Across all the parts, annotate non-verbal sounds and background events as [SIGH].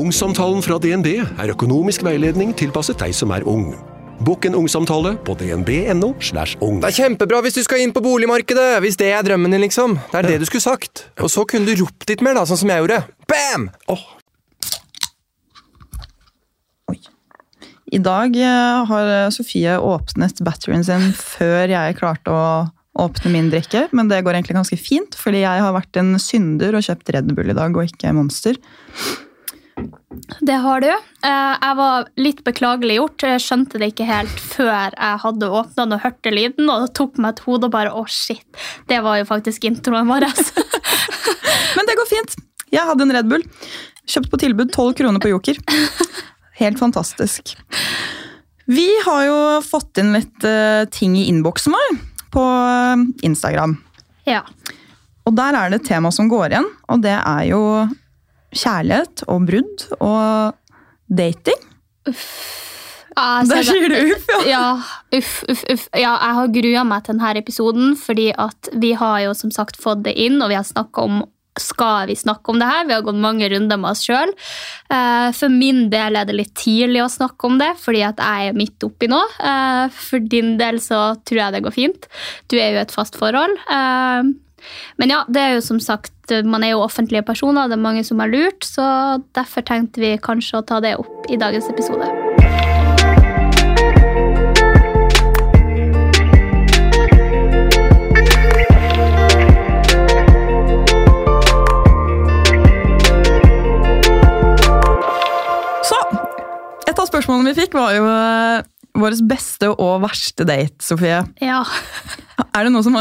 Ungsamtalen fra DNB er økonomisk veiledning tilpasset deg som er ung. Bokk en ungsamtale på dnb.no. slash ung. Det er kjempebra hvis du skal inn på boligmarkedet, hvis det er drømmen din, liksom. Det er det du skulle sagt. Og så kunne du ropt litt mer, da, sånn som jeg gjorde. Bam! I dag eh, har Sofie åpnet batterien sin før jeg klarte å åpne min drikke, men det går egentlig ganske fint, fordi jeg har vært en synder og kjøpt Red Bull i dag, og ikke Monster. Det har du. Eh, Jeg var litt beklagelig gjort. Jeg skjønte det ikke helt før jeg hadde åpna den og hørte lyden, og det tok meg et hode og bare Å, shit. Det var jo faktisk introen vår. [LAUGHS] Men det går fint. Jeg hadde en Red Bull. Kjøpt på tilbud 12 kroner på Joker. Helt fantastisk. Vi har jo fått inn litt eh, ting i innboksen vår på eh, Instagram. Ja. Og der er det et tema som går igjen, og det er jo kjærlighet og brudd og dating. Ja, Der sier du uff, ja. Ja, uff, uff, uff. Ja, jeg har grua meg til denne episoden, fordi at vi har jo som sagt fått det inn, og vi har snakket om skal vi snakke om det her? Vi har gått mange runder med oss sjøl. For min del er det litt tidlig å snakke om det, fordi at jeg er midt oppi nå. Eh, For din del så tror jeg det går fint. Du er jo i et fast forhold. Men ja, det er jo som sagt, man er jo offentlige personer, det er mange som har lurt, så derfor tenkte vi kanskje å ta det opp i dagens episode. Et av spørsmålene vi fikk var jo vår beste og verste date, Sofie. Ja. Er det noe som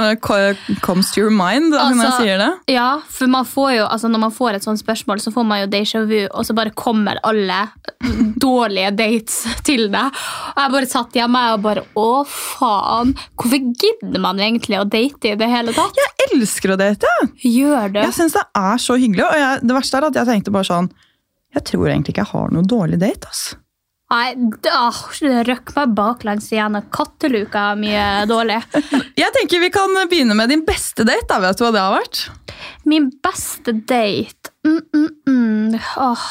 comes to your mind da, når jeg Altså, sier det? Ja, for man får jo, altså når man får et sånt spørsmål, så får man jo déjà vu, og så bare kommer alle dårlige dates til deg. Og jeg bare satt hjemme og bare Å, faen! Hvorfor gidder man egentlig å date i det hele tatt? Jeg elsker å date. Gjør det. Jeg syns det er så hyggelig. Og jeg, det verste er at jeg tenkte bare sånn Jeg tror egentlig ikke jeg har noe dårlig date. ass. Nei, da røkk meg baklengs igjen, katteluka er mye dårlig. [LAUGHS] Jeg tenker Vi kan begynne med din beste date. da, Vet du hva det har vært? Min beste date mm, mm, mm. Åh,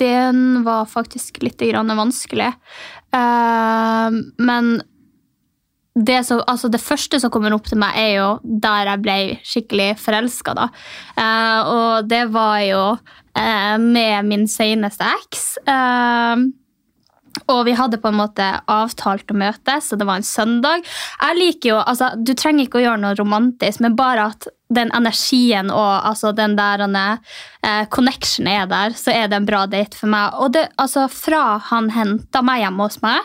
Den var faktisk litt grann vanskelig. Uh, men det, som, altså det første som kommer opp til meg, er jo der jeg ble skikkelig forelska. Uh, og det var jo uh, med min seneste eks. Eh, og vi hadde på en måte avtalt å møtes, så det var en søndag. Jeg liker jo, altså, Du trenger ikke å gjøre noe romantisk, men bare at den energien og altså, den der eh, connection er der, så er det en bra date for meg. Og det, altså, Fra han henta meg hjemme hos meg,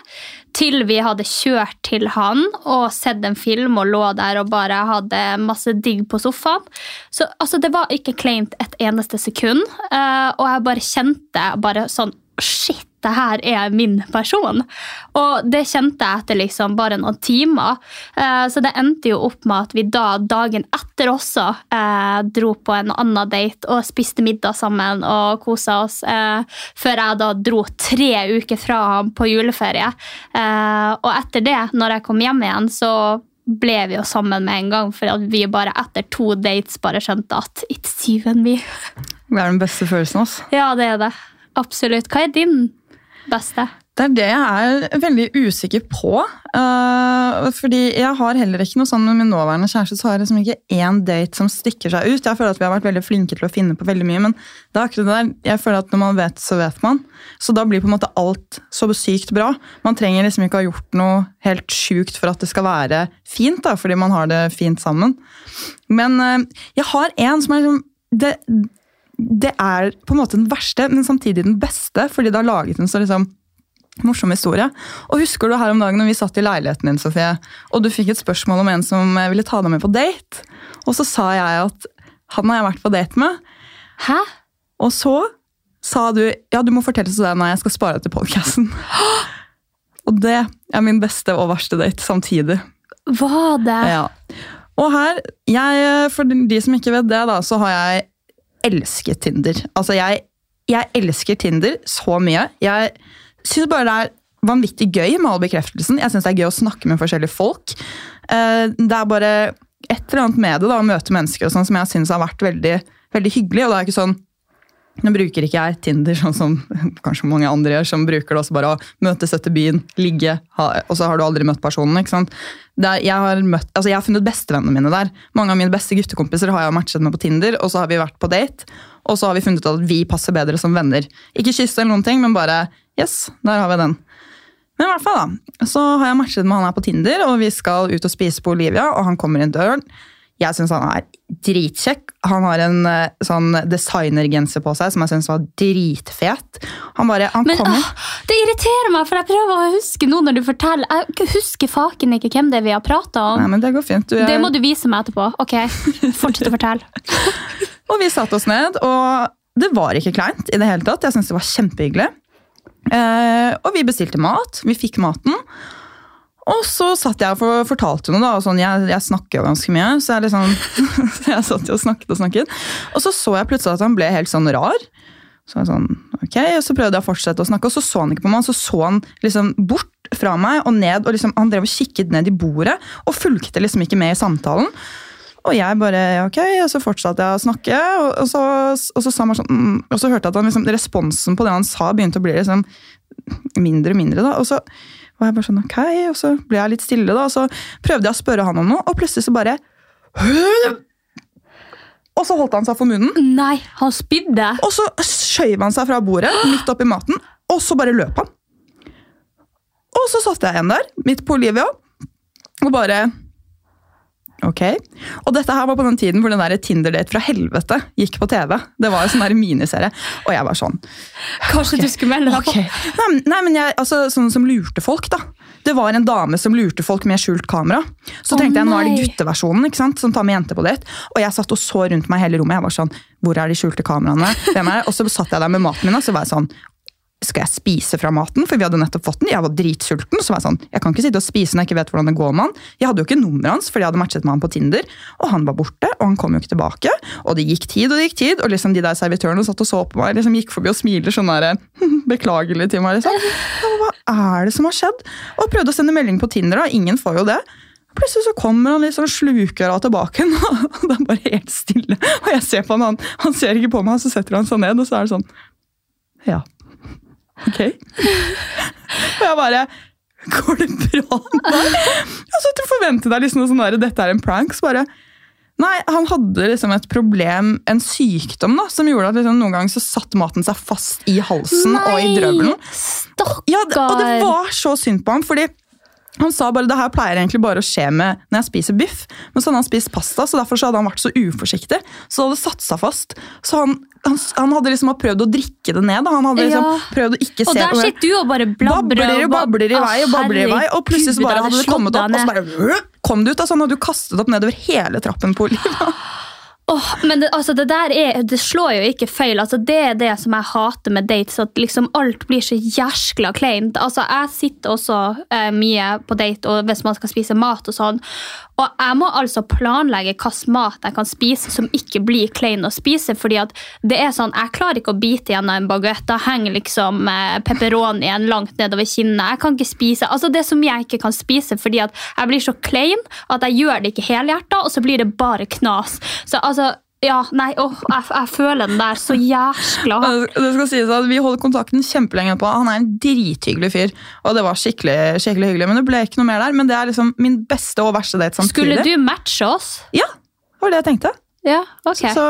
til vi hadde kjørt til han og sett en film og lå der og bare hadde masse digg på sofaen. Så altså, Det var ikke kleint et eneste sekund, eh, og jeg bare kjente bare sånn Shit, det her er min person. Og det kjente jeg etter liksom bare noen timer. Eh, Så det endte jo opp med at vi da dagen etter også eh, dro på en annen date og spiste middag sammen og kosa oss. Eh, før jeg da dro tre uker fra ham på juleferie. Og etter det, når jeg kom hjem igjen, så ble vi jo sammen med en gang, for vi bare etter to dates bare skjønte at it's you and me. Det er den beste følelsen. ass. Ja, det er det. Absolutt. Hva er din beste? Det er det jeg er veldig usikker på. Uh, fordi jeg har heller ikke noe sånn med min nåværende kjæreste, så har jeg liksom ikke én date som stikker seg ut. Jeg føler at vi har vært veldig flinke til å finne på veldig mye, men det er akkurat det der. Jeg føler at når man vet, så vet man. Så da blir på en måte alt så sykt bra. Man trenger liksom ikke ha gjort noe helt sjukt for at det skal være fint, da, fordi man har det fint sammen. Men uh, jeg har en som er liksom det, det er på en måte den verste, men samtidig den beste, fordi det har laget en så liksom morsom historie. Og Husker du her om dagen når vi satt i leiligheten din, Sofie, og du fikk et spørsmål om en som ville ta deg med på date? Og så sa jeg at han har jeg vært på date med. Hæ? Og så sa du ja, du må fortelle til deg når jeg skal spare deg til podkasten. [GASPS] Og det er min beste og verste date samtidig. Var det? Ja. Og her, jeg, for de som ikke vet det, da, så har jeg elsket Tinder. Altså, jeg, jeg elsker Tinder så mye. Jeg syns bare det er vanvittig gøy med all bekreftelsen. Jeg syns det er gøy å snakke med forskjellige folk. Eh, Det er bare et eller annet med det, da, å møte mennesker og sånn, som jeg syns har vært veldig, veldig hyggelig. Og det er ikke sånn nå bruker ikke jeg Tinder sånn som kanskje mange andre gjør, som bruker det også bare å møtes etter byen, ligge, ha, og så har du aldri møtt personen. ikke sant? Det er, jeg, har møtt, altså jeg har funnet bestevennene mine der. Mange av mine beste guttekompiser har jeg matchet med på Tinder, og så har vi vært på date. Og så har vi funnet ut at vi passer bedre som venner. Ikke kysse eller noen ting, men bare yes, der har vi den. Men i hvert fall da, så har jeg matchet med han her på Tinder, og vi skal ut og spise på Olivia, og han kommer inn døren. Jeg syns han er dritkjekk. Han har en eh, sånn designergenser på seg som jeg syns var dritfet. Han bare, han Men kommer... åh, det irriterer meg, for jeg prøver å huske nå når du forteller. Jeg husker faken ikke hvem det er vi har prata om. Nei, men det går fint. Du, Det må du vise meg etterpå. Ok, Fortsett å fortelle. [LAUGHS] Og vi satte oss ned, og det var ikke kleint i det hele tatt. Jeg syns det var kjempehyggelig. Eh, og vi bestilte mat. Vi fikk maten. Og så satt jeg og fortalte noe, da, og sånn, jeg, jeg snakker jo ganske mye. Så jeg, liksom, [LAUGHS] jeg satt jo og snakket og snakket. Og så så jeg plutselig at han ble helt sånn rar. Så jeg sånn, ok, og så prøvde jeg å fortsette å snakke, og så så han ikke på meg. Så så han liksom bort fra meg og ned, og liksom, han drev og kikket ned i bordet. Og fulgte liksom ikke med i samtalen. Og jeg bare, ok, og så fortsatte jeg å snakke, og, og, så, og, så, sånn, mm, og så hørte jeg at han, liksom, responsen på det han sa begynte å bli liksom mindre og mindre. da, og så var jeg bare sånn, ok, og så ble jeg litt stille da, og så prøvde jeg å spørre han om noe, og plutselig så bare Og så holdt han seg for munnen, Nei, han spydde. og så skjøv han seg fra bordet, midt oppi maten, og så bare løp han. Og så satt jeg igjen der, midt på Olivia, og bare Ok. Og dette her var på den tiden hvor den der Tinder-date fra helvete gikk på TV. Det var en sånn der miniserie. Og jeg var sånn Kanskje du skulle melde deg Ok. på? Nei, men- nei, men jeg, altså, sånn som lurte folk, da. Det var en dame som lurte folk med skjult kamera. Så oh, tenkte jeg, nå er det gutteversjonen ikke sant, som tar med jenter på date. Og jeg satt og så rundt meg hele rommet. Jeg var sånn, hvor er de skjulte kameraene? Hvem er det? Og så satt jeg der med maten min, og så var jeg sånn, skal jeg spise fra maten? For vi hadde nettopp fått den. Jeg var dritsulten. Så var jeg sånn, jeg kan ikke sitte og spise når jeg ikke vet hvordan det går med han. Jeg hadde jo ikke nummeret hans, fordi jeg hadde matchet med han på Tinder. Og han var borte, og han kom jo ikke tilbake. Og det gikk tid, og det gikk tid. Og liksom de der servitørene satt og så på meg, liksom gikk forbi og smiler sånn der, [LAUGHS] beklagelig til meg. liksom. Og hva er det som har skjedd? Og prøvde å sende melding på Tinder, da. Ingen får jo det. Plutselig så kommer han litt sånn slukøra tilbake, [LAUGHS] og det er bare helt stille. Og jeg ser på han, han, han ser ikke på meg, så setter han seg ned, og så er det sånn Ja. Ok. [LAUGHS] Og jeg bare Går det bra med deg? Altså, du forventer deg liksom sånn der, dette er en prank. Så bare Nei, han hadde liksom et problem, en sykdom, da, som gjorde at liksom, noen ganger så satt maten seg fast i halsen og i drøvelen. Stakkar. Ja, og det var så synd på ham, fordi han sa bare det her pleier egentlig bare å skje med når jeg spiser biff. Men så hadde han spist pasta, så derfor så hadde han vært så uforsiktig. Så det hadde satt seg fast. Så han, han, han hadde liksom prøvd å drikke det ned. Da. Han hadde liksom Ja. prøvd å ikke se Og der sitter du og bare blabrer. og babler i vei og babler i vei, og plutselig så bare hadde det kommet opp, og så bare kom det ut. Altså, han hadde jo kastet opp nedover hele trappen på Olivia. Åh, men det, altså, det der er, det slår jo ikke feil. Altså, det er det som jeg hater med dates, at liksom alt blir så jæskla kleint. Altså, jeg sitter også eh, mye på date og hvis man skal spise mat og sånn, og jeg må altså planlegge hvilken mat jeg kan spise som ikke blir klein å spise, fordi at det er sånn, jeg klarer ikke å bite gjennom en baguett. da henger liksom eh, pepperonien langt nedover kinnet. Jeg kan ikke spise, altså det er så mye jeg ikke kan spise, fordi at jeg blir så klein at jeg gjør det ikke helhjerta, og så blir det bare knas. Så altså, ja, nei, åh, jeg, jeg føler den der så jæskla. Det skal sies at Vi holdt kontakten kjempelenge på. Han er en drithyggelig fyr. Og det var skikkelig, skikkelig hyggelig, men det ble ikke noe mer der. Men det er liksom min beste og verste date samtidig. Skulle du matche oss? Ja, det var det jeg tenkte. Ja, ok. Så så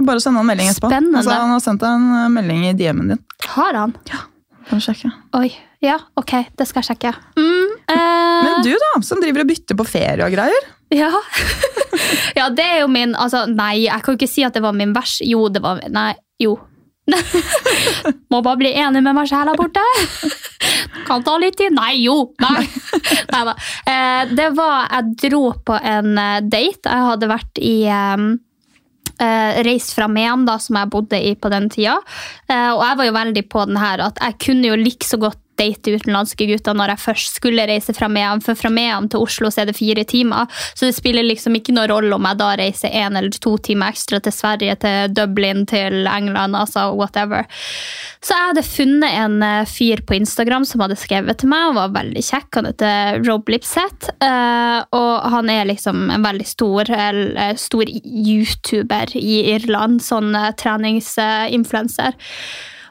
det er bare sende han en melding etterpå. Spennende. Altså, han har sendt deg en uh, melding i DM-en din. Har han? Ja, Kan sjekke. Oi, ja, ok, det skal jeg sjekke. Mm, eh, Men du da, som driver og bytter på ferie og greier. Ja. [LAUGHS] ja, det er jo min Altså, nei, jeg kan jo ikke si at det var min vers. Jo, det var Nei, jo. [LAUGHS] Må bare bli enig med meg sjæl her borte. [LAUGHS] Kan ta litt tid. Nei, jo. Nei. Neida. Eh, det var Jeg dro på en eh, date. Jeg hadde vært i eh, reist fra Mehamn, da, som jeg bodde i på den tida. Og jeg var jo veldig på den her at jeg kunne jo like så godt date utenlandske gutter når jeg først skulle reise fra Mehamn, for fra Mehamn til Oslo så er det fire timer. Så det spiller liksom ikke noe rolle om jeg da reiser én eller to timer ekstra til Sverige, til Dublin, til England, altså whatever. Så jeg hadde funnet en eh, fyr på Instagram som hadde skrevet til meg, og var veldig kjekk. Han heter Rob Lipseth, eh, og han er liksom en veldig stor, stor YouTuber i Irland, sånn treningsinfluencer.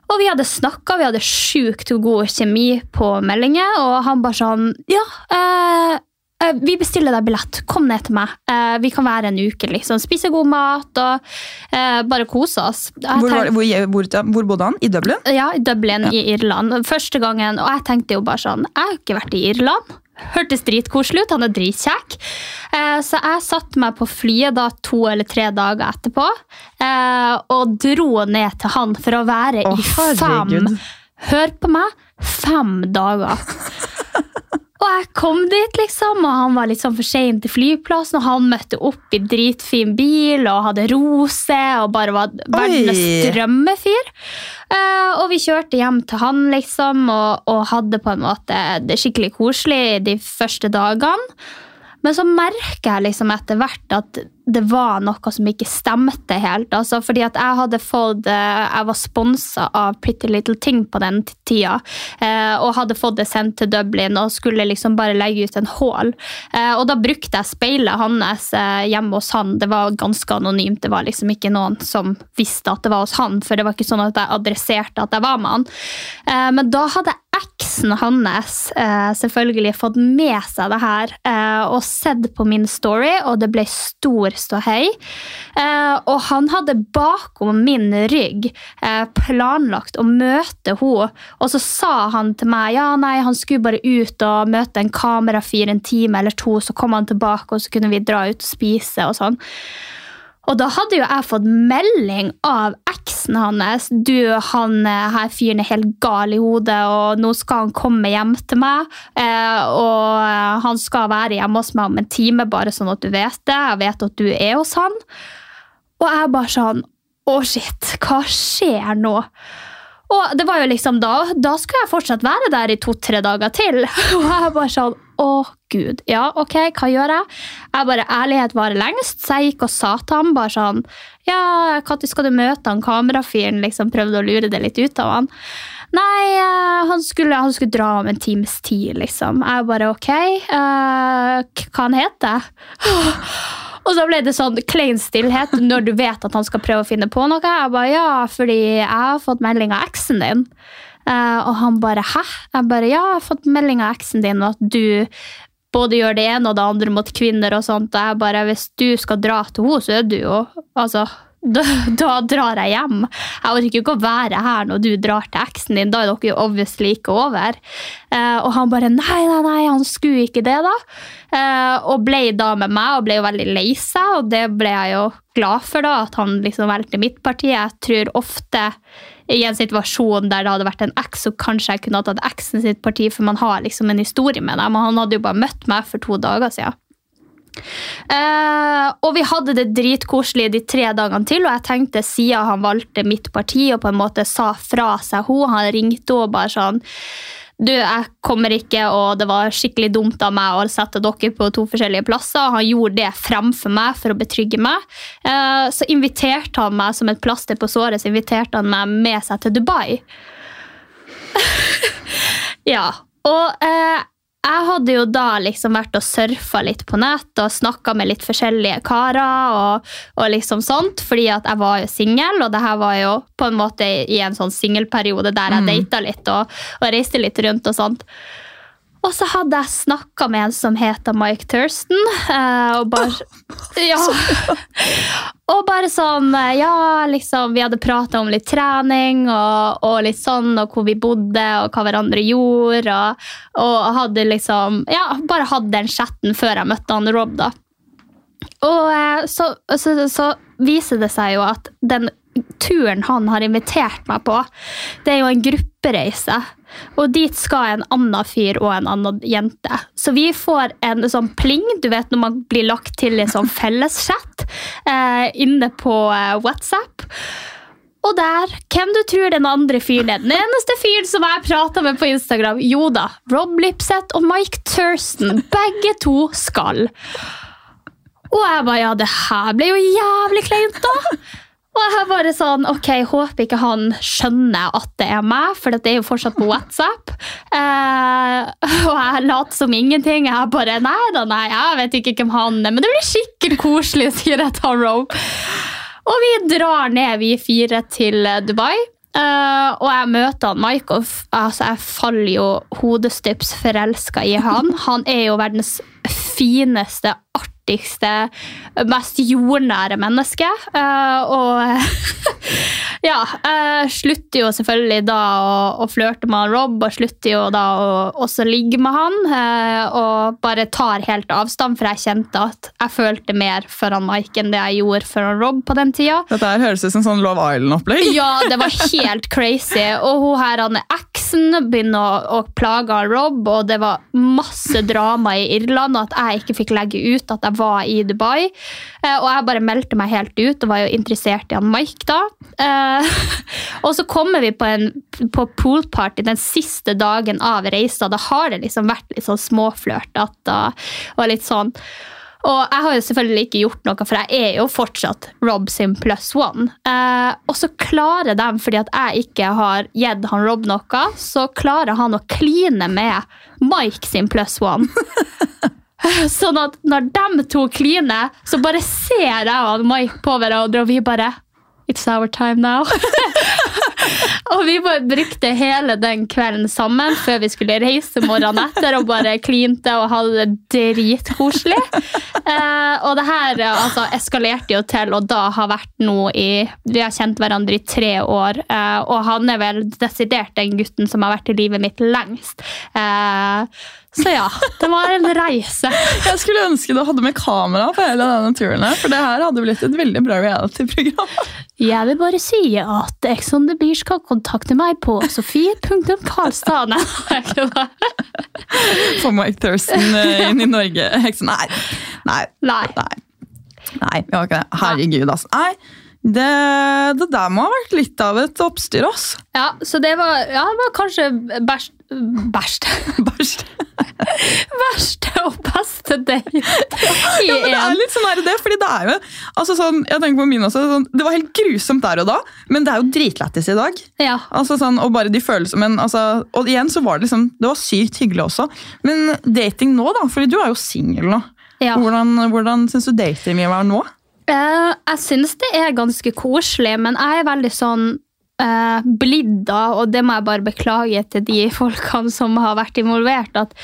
Og vi hadde snakka, vi hadde sjukt god kjemi på meldinger, og han bare sånn Ja, eh, eh, vi bestiller deg billett. Kom ned til meg. Eh, vi kan være en uke. liksom. Spise god mat og eh, bare kose oss. Hvor, var, hvor, hvor, hvor bodde han? I Dublin? ja, i Dublin i Irland. Første gangen, og jeg tenkte jo bare sånn Jeg har ikke vært i Irland. Hørtes dritkoselig ut, han er dritkjekk. Eh, så jeg satte meg på flyet da to eller tre dager etterpå eh, og dro ned til han for å være Å, i fem herregud. Hør på meg! Fem dager. [LAUGHS] Og jeg kom dit, liksom, og han var litt sånn for sein til flyplassen. Og han møtte opp i dritfin bil og hadde rose og bare var verdens drømmefyr. Uh, og vi kjørte hjem til han, liksom, og, og hadde på en måte det skikkelig koselig de første dagene. Men så merker jeg liksom etter hvert at det var noe som ikke stemte helt. Altså, fordi at jeg hadde fått eh, Jeg var sponsa av Pretty Little Thing på den tida. eh, Og hadde fått det sendt til Dublin og skulle liksom bare legge ut en haul. Eh, Og da brukte jeg speilet hans hjemme hos han. Det var ganske anonymt. Det var liksom ikke noen som visste at det var hos han, for det var ikke sånn at jeg adresserte at jeg var med han. Men da hadde eksen hans selvfølgelig fått med seg det her og sett på min story, og det ble stor ståhei. Eh, og han hadde bakom min rygg eh, planlagt å møte henne, og så sa han til meg ja, nei, han skulle bare ut og møte en kamerafyr en time eller to, så kom han tilbake, og så kunne vi dra ut og spise og sånn. Og da hadde jo jeg fått melding av eksen hans. Du, han eh, her fyren er helt gal i hodet, og nå skal han komme hjem til meg. Eh, og eh, han skal være hjemme hos meg om en time, bare sånn at du vet det. Jeg vet at du er hos han. Og jeg bare sånn Å, shit, hva skjer nå? Og det var jo liksom da, da skulle jeg fortsatt være der i to-tre dager til. [LAUGHS] Og jeg bare sånn, å gud, ja, ok, hva gjør jeg? Jeg bare, ærlighet varer lengst, så jeg gikk og sa til ham bare sånn, ja, når skal du møte han kamerafyren, liksom prøvde å lure det litt ut av han. Nei, eh, han skulle, han skulle dra om en times tid, liksom. Jeg bare, ok, Uh, hva han heter? [GASPS] Og så ble det sånn klein stillhet når du vet at han skal prøve å finne på noe. Jeg bare, ja, fordi jeg har fått melding av eksen din. Eh, og han bare, hæ? Jeg bare, ja, jeg har fått melding av eksen din, og at du både gjør det ene og det andre mot kvinner og sånt. Og jeg bare, hvis du skal dra til henne, så er du jo, altså, [LAUGHS] da, da drar jeg hjem. Jeg orker ikke å være her når du drar til eksen din, da er dere jo obviously ikke over. Eh, og han bare, nei, nei, nei, han skulle ikke det da. Eh, og ble da med meg, og ble jo veldig lei seg, og det ble jeg jo glad for da, at han liksom valgte mitt parti. Jeg tror ofte i en situasjon der det hadde vært en eks, så kanskje jeg kunne ha tatt eksen sitt parti, for man har liksom en historie med dem, han hadde jo bare møtt meg for to dager siden. Eh, og vi hadde det dritkoselig de tre dagene til, og jeg tenkte siden han valgte mitt parti og på en måte sa fra seg henne, han ringte henne bare sånn du, jeg kommer ikke, og det var skikkelig dumt av meg å sette dere på to forskjellige plasser. Han gjorde det fremfor meg for å betrygge meg. Eh, Så inviterte han meg som et plaster på såret, så inviterte han meg med seg til Dubai. [LAUGHS] ja, og eh, jeg hadde jo da liksom vært og surfa litt på nett og snakka med litt forskjellige karer. og, og liksom sånt, Fordi at jeg var jo singel, og det her var jo på en måte i en sånn singelperiode der jeg data litt og, og reiste litt rundt og sånt. Og så hadde jeg snakka med en som heter Mike Thurston. eh, og bare, [LAUGHS] ja, [LAUGHS] og bare sånn eh, Ja, liksom, vi hadde prata om litt trening og, og litt sånn, og hvor vi bodde, og hva hverandre gjorde. Og, og hadde liksom Ja, bare hadde den chatten før jeg møtte han Rob, da. Og eh, så, så, så viser det seg jo at den turen han har invitert meg på, det er jo en gruppereise. Og dit skal en annen fyr og en annen jente. Så vi får en sånn pling, du vet når man blir lagt til i sånn [LAUGHS] felleschat eh, inne på eh, WhatsApp. Og der, hvem du tror den andre fyren er? Den eneste fyren som jeg prata med på Instagram. Jo da, Rob Lipseth og Mike Thurston. Begge to skal. Og jeg bare Ja, det her ble jo jævlig kleint, da. Og jeg bare sånn, ok, Håper ikke han skjønner at det er meg, for det er jo fortsatt på WhatsApp. [LAUGHS] Eh, og jeg later som ingenting. Jeg bare Nei da, nei, jeg vet ikke hvem han er, men det blir skikkelig koselig, [LAUGHS] sier jeg til Rope. Og vi drar ned, vi fire, til Dubai. Uh, og jeg møter han Mike, og altså, jeg faller jo hodestyps forelska i han. [LAUGHS] Han er jo verdens fineste, artigste, mest jordnære menneske. Eh, og [LAUGHS] ja, jeg slutter jo selvfølgelig da å, å flørte med Rob, og slutter jo da å også ligge med han. eh, og bare tar helt avstand, for jeg kjente at jeg følte mer for han Mike enn det jeg gjorde for han Rob på den tida. Dette her høres ut som sånn Love Island-opplegg. Ja, det var helt crazy. Og hun her, han er eksen, begynner å, å plage Rob, og det var masse drama i Irland, og at jeg ikke fikk legge ut at jeg var i Dubai. Eh, og jeg bare meldte meg helt ut, og var jo interessert i han Mike da. Eh, [LAUGHS] og så kommer vi på, en, på poolparty den siste dagen av reisa. Da har det liksom vært litt sånn småflørtete og, og litt sånn. Og jeg har jo selvfølgelig ikke gjort noe, for jeg er jo fortsatt Rob sin plus one. Eh, og så klarer de, fordi at jeg ikke har gitt han Rob noe, så klarer han å kline med Mike sin plus one. [LAUGHS] [LAUGHS] sånn at når de to kliner, så bare ser jeg og Mike på hverandre, og vi bare It's our time now. [LAUGHS] [LAUGHS] og vi bare brukte hele den kvelden sammen før vi skulle reise morgenen etter og bare klinte og hadde det dritkoselig. Eh, og det her eh, altså, eskalerte jo til og da har vært nå i Vi har kjent hverandre i tre år, eh, og han er vel desidert den gutten som har vært i livet mitt lengst. Eh, så ja, det var en reise. Jeg skulle ønske du hadde med kamera på hele denne turen, her, for det her hadde blitt et veldig bra reality-program. Jeg vil bare si at Ex on the Beach kan kontakte meg på sofie.karlstad. Få Mike Thurston eh, inn i Norge. Heksen. Nei. Nei. Nei. Nei. Vi har ikke det. Herregud, altså. Nei, det, det der må ha vært litt av et oppstyr, ass. Ja, så det var, ja, det var kanskje bæsj... Bæsj. Bæsj. [LAUGHS] Verste og beste date i Ja, men det er litt sånn her, det, fordi det er jo altså sånn, jeg tenker på min også, sånn, Det var helt grusomt der og da, men det er jo dritlættis i dag. Ja. Altså sånn, og bare de følelsene, men altså, og igjen så var det liksom, det var sykt hyggelig også. Men dating nå da, fordi du er jo singel nå. Ja. Hvordan, hvordan synes du datinglivet er nå? Uh, jeg syns det er ganske koselig, men jeg er veldig sånn uh, blidd da, og det må jeg bare beklage til de folkene som har vært involvert. at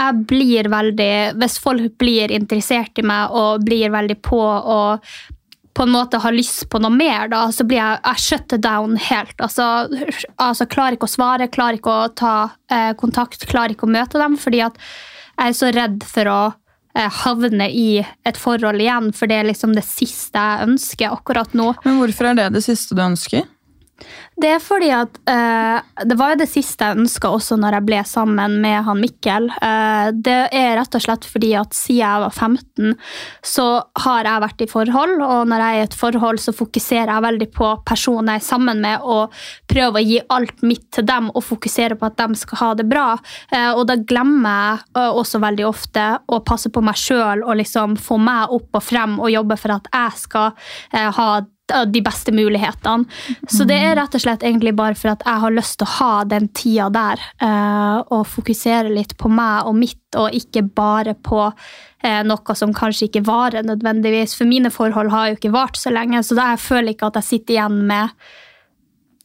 jeg blir veldig, Hvis folk blir interessert i meg og blir veldig på og på en måte har lyst på noe mer, da, så blir jeg, jeg shut down helt. Altså, altså Klarer ikke å svare, klarer ikke å ta eh, kontakt, klarer ikke å møte dem. Fordi at jeg er så redd for å eh, havne i et forhold igjen, for det er liksom det siste jeg ønsker akkurat nå. Men hvorfor er det det siste du ønsker? Det er fordi at uh, Det var jo det siste jeg ønska også når jeg ble sammen med han Mikkel. Uh, det er rett og slett fordi at siden jeg var 15, så har jeg vært i forhold. Og når jeg er i et forhold, så fokuserer jeg veldig på personen jeg er sammen med, og prøver å gi alt mitt til dem og fokusere på at de skal ha det bra. Uh, og da glemmer jeg også veldig ofte å passe på meg sjøl og liksom få meg opp og frem og jobbe for at jeg skal ha ha de beste mulighetene. Så det er rett og slett egentlig bare for at jeg har lyst til å ha den tida der, eh, og fokusere litt på meg og mitt, og ikke bare på eh, noe som kanskje ikke varer nødvendigvis. For mine forhold har jo ikke vart så lenge, så da jeg føler ikke at jeg sitter igjen med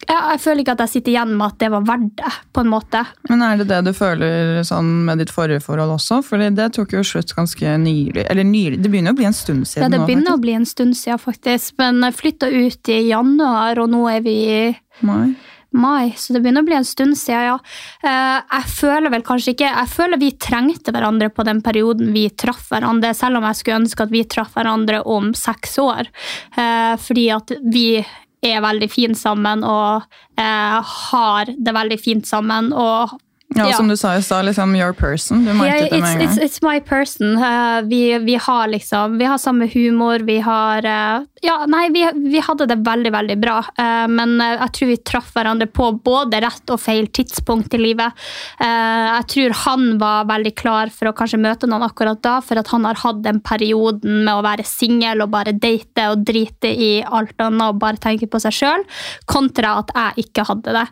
ja, jeg føler ikke at jeg sitter igjen med at det var verdt det, på en måte. Men er det det du føler sånn med ditt forrige forhold også? Fordi det tok jo slutt ganske nylig. Eller nylig, det begynner å bli en stund siden Ja, det nå, begynner å bli en stund siden, faktisk. Men jeg flytta ut i januar, og nå er vi i Mai. mai, så det begynner å bli en stund siden, ja. Eh, Jeg føler vel kanskje ikke Jeg føler vi trengte hverandre på den perioden vi traff hverandre, selv om jeg skulle ønske at vi traff hverandre om seks år. Eh, Fordi at vi er veldig fine sammen og eh, har det veldig fint sammen. og Ja, som du sa i stad, liksom your person. Du merket det med it's, en gang. it's my person. Uh, vi, vi har liksom Vi har samme humor, vi har uh, Ja, nei, vi, vi hadde det veldig, veldig bra. Uh, men eh, jeg tror vi traff hverandre på både rett og feil tidspunkt i livet. Eh, jeg tror han var veldig klar for å kanskje møte noen akkurat da, for at han har hatt den perioden med å være singel og bare date og drite i alt annet og bare tenke på seg sjøl, kontra at jeg ikke hadde det.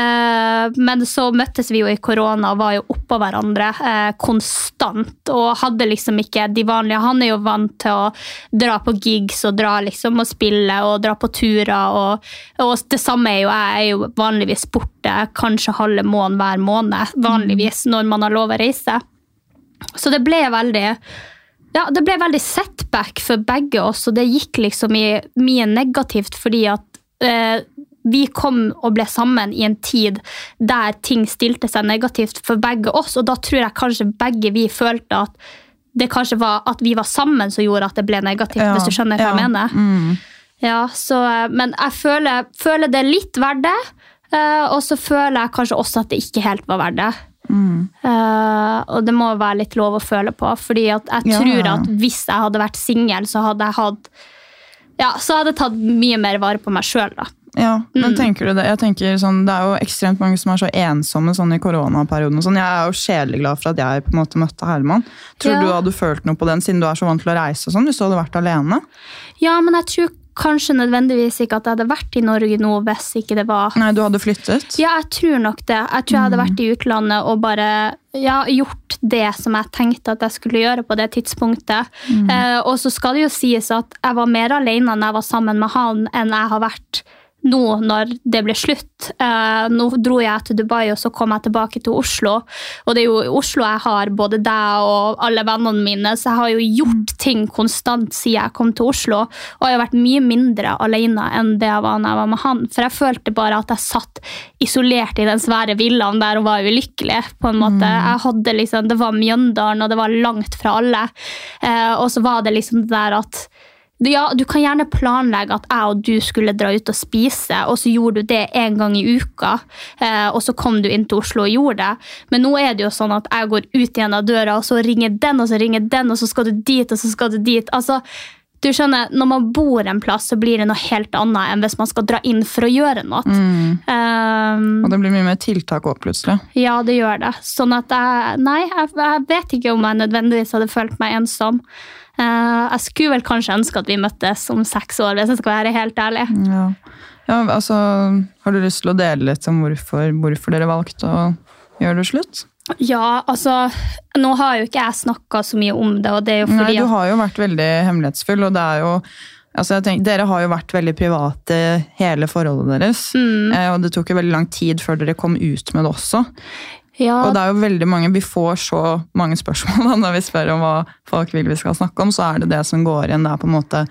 Eh, men så møttes vi jo i korona var jo oppå hverandre eh, konstant og hadde liksom ikke de vanlige Han er jo vant til å dra på gigs og dra liksom og spille og dra på turer. Og, og det samme er jo jeg. Jeg er jo vanligvis borte kanskje halve måneden hver måned, vanligvis når man har lov å reise. Så det ble veldig ja, det ble veldig setback for begge oss, og det gikk liksom i mye negativt fordi at eh, vi kom og ble sammen i en tid der ting stilte seg negativt for begge oss, og da tror jeg kanskje begge vi følte at det kanskje var at vi var sammen som gjorde at det ble negativt, Ja, hvis du skjønner hva ja, jeg mener. Ja, så, men jeg føler, føler det litt verdt det, eh, og så føler jeg kanskje også at det ikke helt var verdt det. Eh, og det må være litt lov å føle på, fordi at jeg Ja, tror at hvis jeg hadde vært singel, så hadde jeg hatt ja, så hadde jeg tatt mye mer vare på meg sjøl, da. Ja, men Mm. tenker du det? Jeg tenker sånn, Det er jo ekstremt mange som er så ensomme sånn i koronaperioden. Sånn. Jeg er jo sjeleglad for at jeg på en måte møtte Herman. Tror Ja. du hadde følt noe på den, siden du er så vant til å reise og sånn, hvis du hadde vært alene? Ja, men jeg tror kanskje nødvendigvis ikke at jeg hadde vært i Norge nå hvis ikke det var Nei, du hadde flyttet? Ja, jeg tror nok det. Jeg tror jeg hadde vært i utlandet og bare ja, gjort det som jeg tenkte at jeg skulle gjøre på det tidspunktet. Eh, og så skal det jo sies at jeg var mer alene når jeg var sammen med han, enn jeg har vært nå når det ble slutt. Eh, nå dro jeg til Dubai, og så kom jeg tilbake til Oslo. Og det er jo i Oslo jeg har både deg og alle vennene mine, så jeg har jo gjort ting konstant siden jeg kom til Oslo. Og jeg har vært mye mindre alene enn det jeg var da jeg var med han. For jeg følte bare at jeg satt isolert i den svære villaen der og var ulykkelig. på en måte. Jeg hadde liksom, Det var Mjøndalen, og det var langt fra alle. Eh, og så var det liksom det der at ja, Du kan gjerne planlegge at jeg og du skulle dra ut og spise, og så gjorde du det en gang i uka. Eh, og så kom du inn til Oslo og gjorde det. Men nå er det jo sånn at jeg går ut igjen av døra, og så ringer den, og så ringer den, og så skal du dit, og så skal du dit. Altså, du skjønner, Når man bor en plass, så blir det noe helt annet enn hvis man skal dra inn for å gjøre noe. Eh, Og det blir mye mer tiltak òg, plutselig. ja, det gjør det. Sånn at jeg Nei, jeg, jeg vet ikke om jeg nødvendigvis hadde følt meg ensom. Eh, jeg skulle vel kanskje ønske at vi møttes om seks år, hvis jeg skal være helt ærlig. Ja. ja, altså, Har du lyst til å dele litt om hvorfor, hvorfor dere valgte å gjøre det slutt? Ja, altså Nå har jo ikke jeg snakka så mye om det, og det er jo Nei, du har jo vært veldig hemmelighetsfull, og det er jo altså jeg tenker, Dere har jo vært veldig private hele forholdet deres. Mm. Eh, og det tok jo veldig lang tid før dere kom ut med det også. Ja, Og det er jo veldig mange, Vi får så mange spørsmål [LAUGHS] da, når vi spør om hva folk vil vi skal snakke om. Så er det det som går igjen. Det er på en måte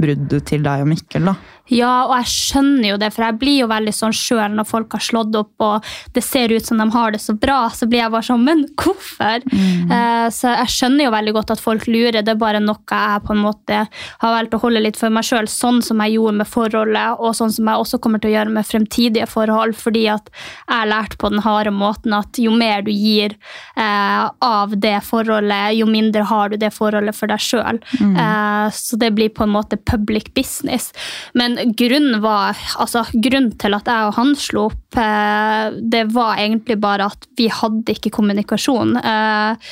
bruddet til deg og Mikkel. da. Ja, og jeg skjønner jo det, for jeg blir jo veldig sånn sjøl når folk har slått opp og det ser ut som de har det så bra, så blir jeg bare sånn Men hvorfor? Eh, så jeg skjønner jo veldig godt at folk lurer. Det er bare noe jeg på en måte har valgt å holde litt for meg sjøl, sånn som jeg gjorde med forholdet, og sånn som jeg også kommer til å gjøre med fremtidige forhold, fordi at jeg har lært på den harde måten at jo mer du gir eh, av det forholdet, jo mindre har du det forholdet for deg sjøl. Eh, så det blir på en måte public business. Men grunnen, var, altså, grunnen til at jeg og han slo opp, eh, det var egentlig bare at vi hadde ikke kommunikasjon. Eh,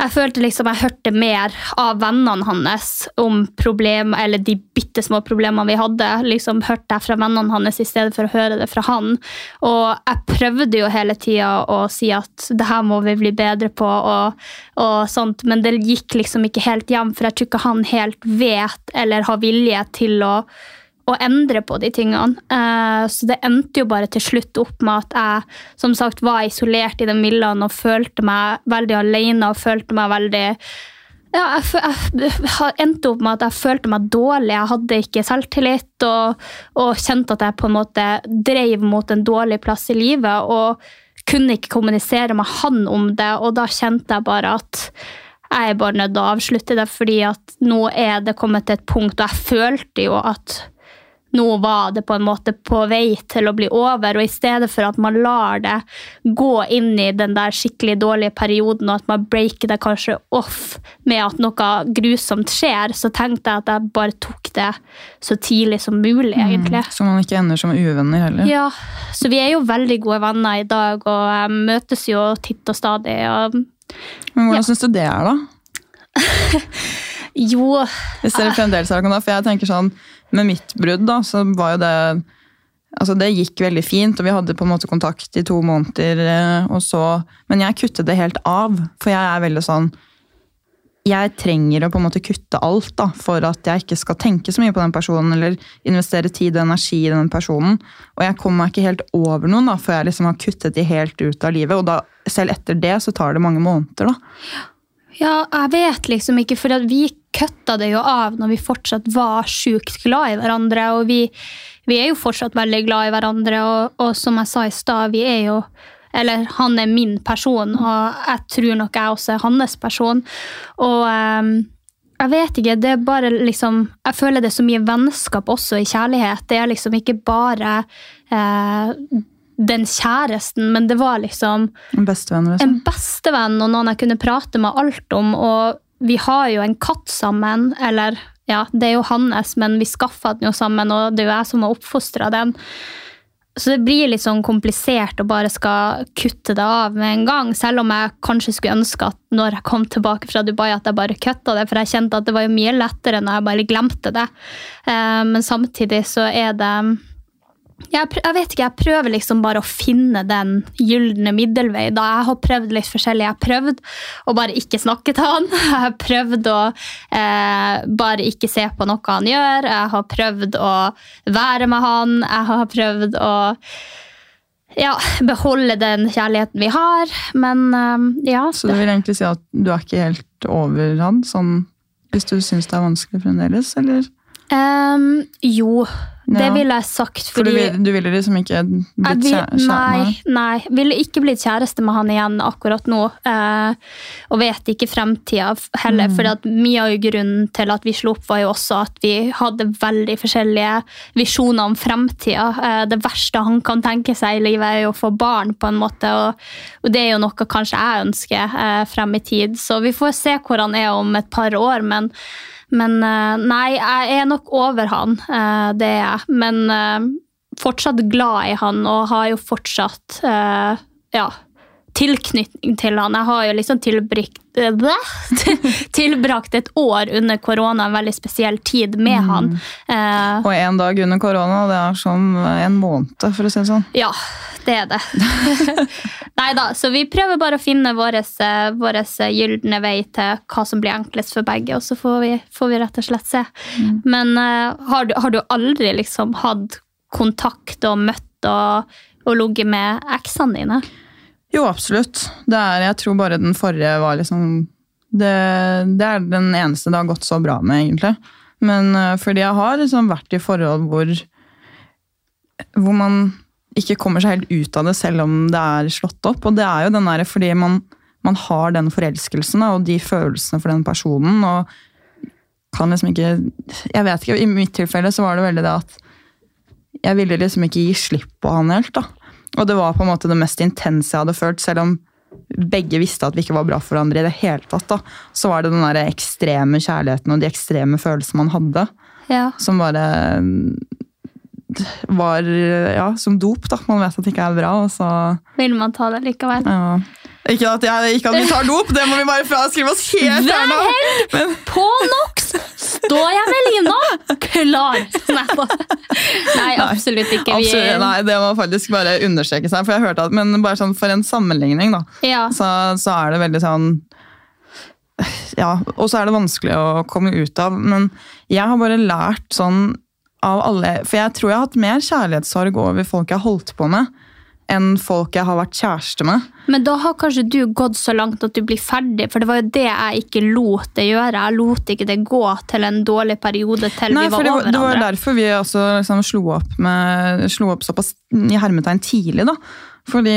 jeg følte liksom jeg hørte mer av vennene hans om problem, eller de bitte små problemene vi hadde. liksom Hørte jeg fra vennene hans i stedet for å høre det fra han. Og jeg prøvde jo hele tida å si at det her må vi bli bedre på, og, og sånt, men det gikk liksom ikke helt hjem, for jeg tror ikke han helt vet eller har vilje til å å endre på de tingene. Eh, Så det endte jo bare til slutt opp med at jeg som sagt var isolert i de villaen og følte meg veldig alene og følte meg veldig ja, jeg, jeg endte opp med at jeg følte meg dårlig. Jeg hadde ikke selvtillit og, og kjente at jeg på en måte drev mot en dårlig plass i livet. Og kunne ikke kommunisere med han om det, og da kjente jeg bare at jeg er bare nødt til å avslutte det, fordi at nå er det kommet til et punkt, og jeg følte jo at nå var det på en måte på vei til å bli over, og i stedet for at man lar det gå inn i den der skikkelig dårlige perioden, og at man breaker det kanskje off med at noe grusomt skjer, så tenkte jeg at jeg bare tok det så tidlig som mulig, egentlig. Så man ikke ender som uvenner heller. Ja, så vi er jo veldig gode venner i dag, og jeg møtes jo titt og stadig. og Men hvordan Ja. syns du det er, da? [LAUGHS] jo, Hvis dere fremdeles har kontakt. For jeg tenker sånn, med mitt brudd, da, så var jo det Altså, det gikk veldig fint, og vi hadde på en måte kontakt i to måneder. eh, og så, Men jeg kuttet det helt av, for jeg er veldig sånn Jeg trenger å på en måte kutte alt da, for at jeg ikke skal tenke så mye på den personen, eller investere tid og energi i den personen. Og jeg kommer meg ikke helt over noen da, før jeg liksom har kuttet de helt ut av livet. Og da, selv etter det så tar det mange måneder. da. Ja, jeg vet liksom ikke, for vi køtta det jo av når vi fortsatt var sjukt glad i hverandre. Og vi, vi er jo fortsatt veldig glad i hverandre, og, og som jeg sa i stad, vi er jo Eller han er min person, og jeg tror nok jeg også er hans person. Og um, jeg vet ikke, det er bare liksom Jeg føler det er så mye vennskap også i kjærlighet. Det er liksom ikke bare eh, den kjæresten, men det var liksom En bestevenn. Liksom. en bestevenn og noen jeg kunne prate med alt om. Og vi har jo en katt sammen, eller ja, det er jo hans, men vi skaffa den jo sammen, og det er jo jeg som har oppfostra den. Så det blir litt sånn komplisert å bare skal kutte det av med en gang. Selv om jeg kanskje skulle ønske at når jeg kom tilbake fra Dubai, at jeg bare kutta det. For jeg kjente at det var jo mye lettere når jeg bare glemte det. Eh, Men samtidig så er det jeg, jeg vet ikke, jeg prøver liksom bare å finne den gylne middelvei. Da jeg har prøvd litt forskjellig. Jeg har prøvd å bare ikke snakke til han. [LAUGHS] Jeg har prøvd å eh, bare ikke se på noe han gjør. Jeg har prøvd å være med han. Jeg har prøvd å ja, beholde den kjærligheten vi har. Men eh, ja. Så du vil egentlig si at du er ikke helt over han, sånn, hvis du syns det er vanskelig fremdeles, eller? Um, jo, det ville jeg sagt. For du, du ville liksom ikke blitt vil, kjæ- kjæ- nei, nei, ville ikke blitt kjæreste med han igjen akkurat nå. Eh, og vet ikke fremtida heller. Mm. For mye av grunnen til at vi slo opp, var jo også at vi hadde veldig forskjellige visjoner om fremtida. Eh, det verste han kan tenke seg i livet, er jo å få barn, på en måte. Og, og det er jo noe kanskje jeg ønsker eh, frem i tid. Så vi får se hvor han er om et par år. men men eh, nei, jeg er nok over han, eh, det er jeg. Men eh, fortsatt glad i han, og har jo fortsatt ja, tilknytning til han. Jeg har jo liksom tilbrakt, [LAUGHS] tilbrakt et år under korona, en veldig spesiell tid med han. Eh, Og en dag under korona, det er som en måned, for å si det sånn. ja, det er det. [LAUGHS] Nei da, så vi prøver bare å finne vår gylne vei til hva som blir enklest for begge, og så får vi, får vi rett og slett se. Men eh, har, du, har du aldri liksom hatt kontakt og møtt og, og ligget med eksene dine? Jo, absolutt. Er, jeg tror bare den forrige var liksom det, det er den eneste det har gått så bra med, egentlig. Men øh, fordi jeg har liksom vært i forhold hvor hvor man ikke kommer seg helt ut av det selv om det er slått opp. Og det er jo den der fordi man, man har den forelskelsen og de følelsene for den personen. og kan liksom ikke Jeg vet ikke, I mitt tilfelle så var det veldig det at jeg ville liksom ikke gi slipp på han helt. da. Og det var på en måte det mest intense jeg hadde følt, selv om begge visste at vi ikke var bra for hverandre i det hele tatt. da. Så var det den der ekstreme kjærligheten og de ekstreme følelsene man hadde, Ja. som bare var ja, som dop. da. Man vet at det ikke er bra. og så... Vil man ta det likevel? Ja. Ikke at, jeg, ikke at vi tar dop, det må vi bare fraskrive oss helt her nå. Men- på NOx står jeg med lina klar! Nei, absolutt ikke. Vi, Absolutt, nei, det må faktisk bare understreke seg. For jeg hørte at, men bare sånn for en sammenligning, da, Ja. så, så er det veldig sånn Ja, og så er det vanskelig å komme ut av. Men jeg har bare lært sånn av alle For jeg tror jeg har hatt mer kjærlighetssorg over folk jeg har holdt på med, enn folk jeg har vært kjæreste med. Men da har kanskje du gått så langt at du blir ferdig, for det var jo det jeg ikke lot det gjøre. Jeg lot ikke det gå til en dårlig periode til Nei, vi var over hverandre. det var derfor vi også liksom slo, opp med, slo opp såpass i hermetegn tidlig. da. Fordi,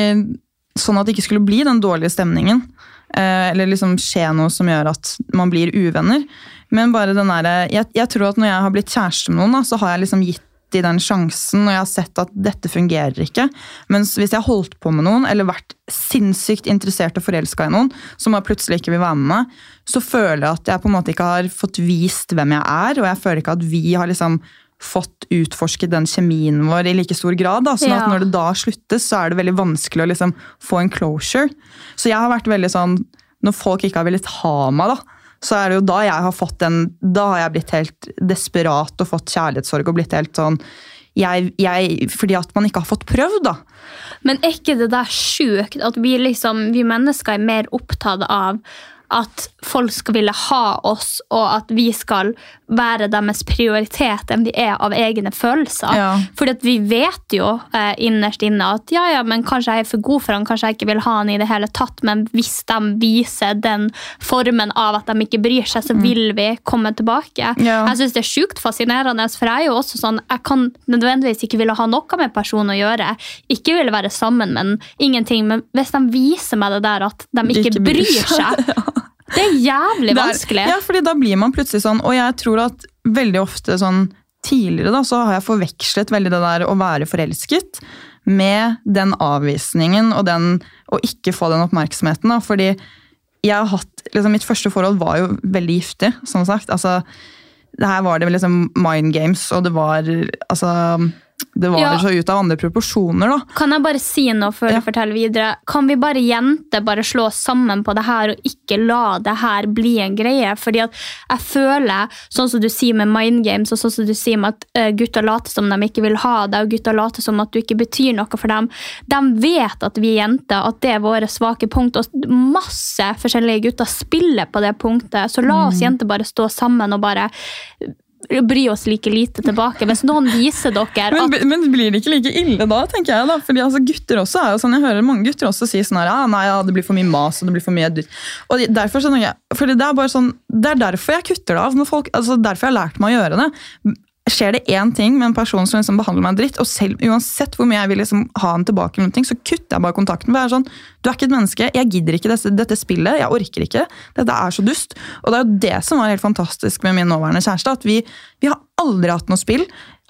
sånn at det ikke skulle bli den dårlige stemningen. Eh, eller liksom skje noe som gjør at man blir uvenner. Men bare den der, jeg, jeg tror at når jeg har blitt kjæreste med noen, da, så har jeg liksom gitt gitt de den sjansen, og jeg har sett at dette fungerer ikke. Mens hvis jeg har holdt på med noen, eller vært sinnssykt interessert og forelska i noen, som jeg plutselig ikke vil være med meg, så føler jeg at jeg på en måte ikke har fått vist hvem jeg er, og jeg føler ikke at vi har liksom fått utforsket den kjemien vår i like stor grad. Da. Sånn Ja. at når det da sluttes, så er det veldig vanskelig å liksom få en closure. Så jeg har vært veldig sånn Når folk ikke har villet ha meg, da, så er det jo da jeg har fått den Da har jeg blitt helt desperat og fått kjærlighetssorg og blitt helt sånn jeg, jeg, Fordi at man ikke har fått prøvd, da. Men er ikke det der sjukt at vi, liksom, vi mennesker er mer opptatt av at folk skal ville ha oss, og at vi skal være deres prioritet enn de er av egne følelser. Ja. Fordi at vi vet jo eh, innerst inne at ja, ja, men kanskje jeg er for god for han, kanskje jeg ikke vil ha han i det hele tatt, men hvis de viser den formen av at de ikke bryr seg, så vil vi komme tilbake. Ja. Jeg synes det er sjukt fascinerende, for jeg er jo også sånn, jeg kan nødvendigvis ikke ville ha noe med personen å gjøre. Ikke ville være sammen med den, ingenting, men hvis de viser meg det der at de ikke, Ikke bryr bryr seg. [LAUGHS] det er jævlig vanskelig. er- vanskelig. Ja, fordi da blir man plutselig sånn, og jeg tror at veldig ofte sånn tidligere da, så har jeg forvekslet veldig det der å være forelsket med den avvisningen og den å ikke få den oppmerksomheten. Da, fordi jeg har hatt, liksom mitt første forhold var jo veldig giftig, som sagt. Altså, det her var det liksom mind games, og det var, altså, det var Ja. så ut av andre proporsjoner da. Kan jeg bare si noe før Ja. du forteller videre? Kan vi bare jenter bare slå oss sammen på det her og ikke la det her bli en greie? Fordi at jeg føler, sånn som du sier med mind games, og sånn som du sier med at eh, gutter later som de ikke vil ha deg, og gutter later som at du ikke betyr noe for dem. De vet at vi er jenter, at det er våre svake punkt, og masse forskjellige gutter spiller på det punktet. Så la Mm. oss jenter bare stå sammen og bare bry oss like lite tilbake. Hvis noen viser dere at Men, men blir det ikke like ille da, tenker jeg da? Fordi altså, gutter også er jo sånn, Jeg hører mange gutter også si sånn her, ja, nei, ja, det blir for mye mas og det blir for mye dytt. Og derfor så jeg, fordi det er bare sånn, det er derfor jeg kutter det av. Når folk, altså Derfor jeg har lært meg å gjøre det. Skjer det én ting med en person som liksom behandler meg dritt, og selv, uansett hvor mye jeg vil liksom ha han tilbake, ting, så kutter jeg bare kontakten. For jeg er sånn, Du er ikke et menneske, jeg gidder ikke dette, dette spillet, jeg orker ikke. Dette er så dust. Og det er jo det som var helt fantastisk med min nåværende kjæreste. at vi, vi har aldri hatt noe spill.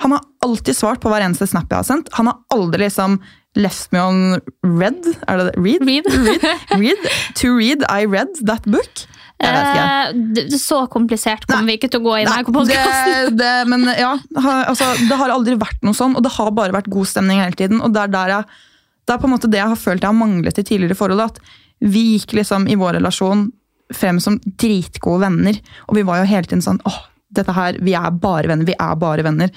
Han har alltid svart på hver eneste snap jeg har sendt. Han har aldri liksom left me on red. Er det det? Read? Read. read? read? [LAUGHS] To read, I read that book. Eh, Så komplisert kommer vi ikke til å gå i denne Nei, podkasten. det, det, men ja, altså, det har aldri vært noe sånn, og det har bare vært god stemning hele tiden. og Det er, der jeg, det er på en måte det jeg har følt jeg har manglet i tidligere forhold. At vi gikk liksom i vår relasjon frem som dritgode venner. Og vi var jo hele tiden sånn åh, dette her, vi er bare venner, vi er bare venner.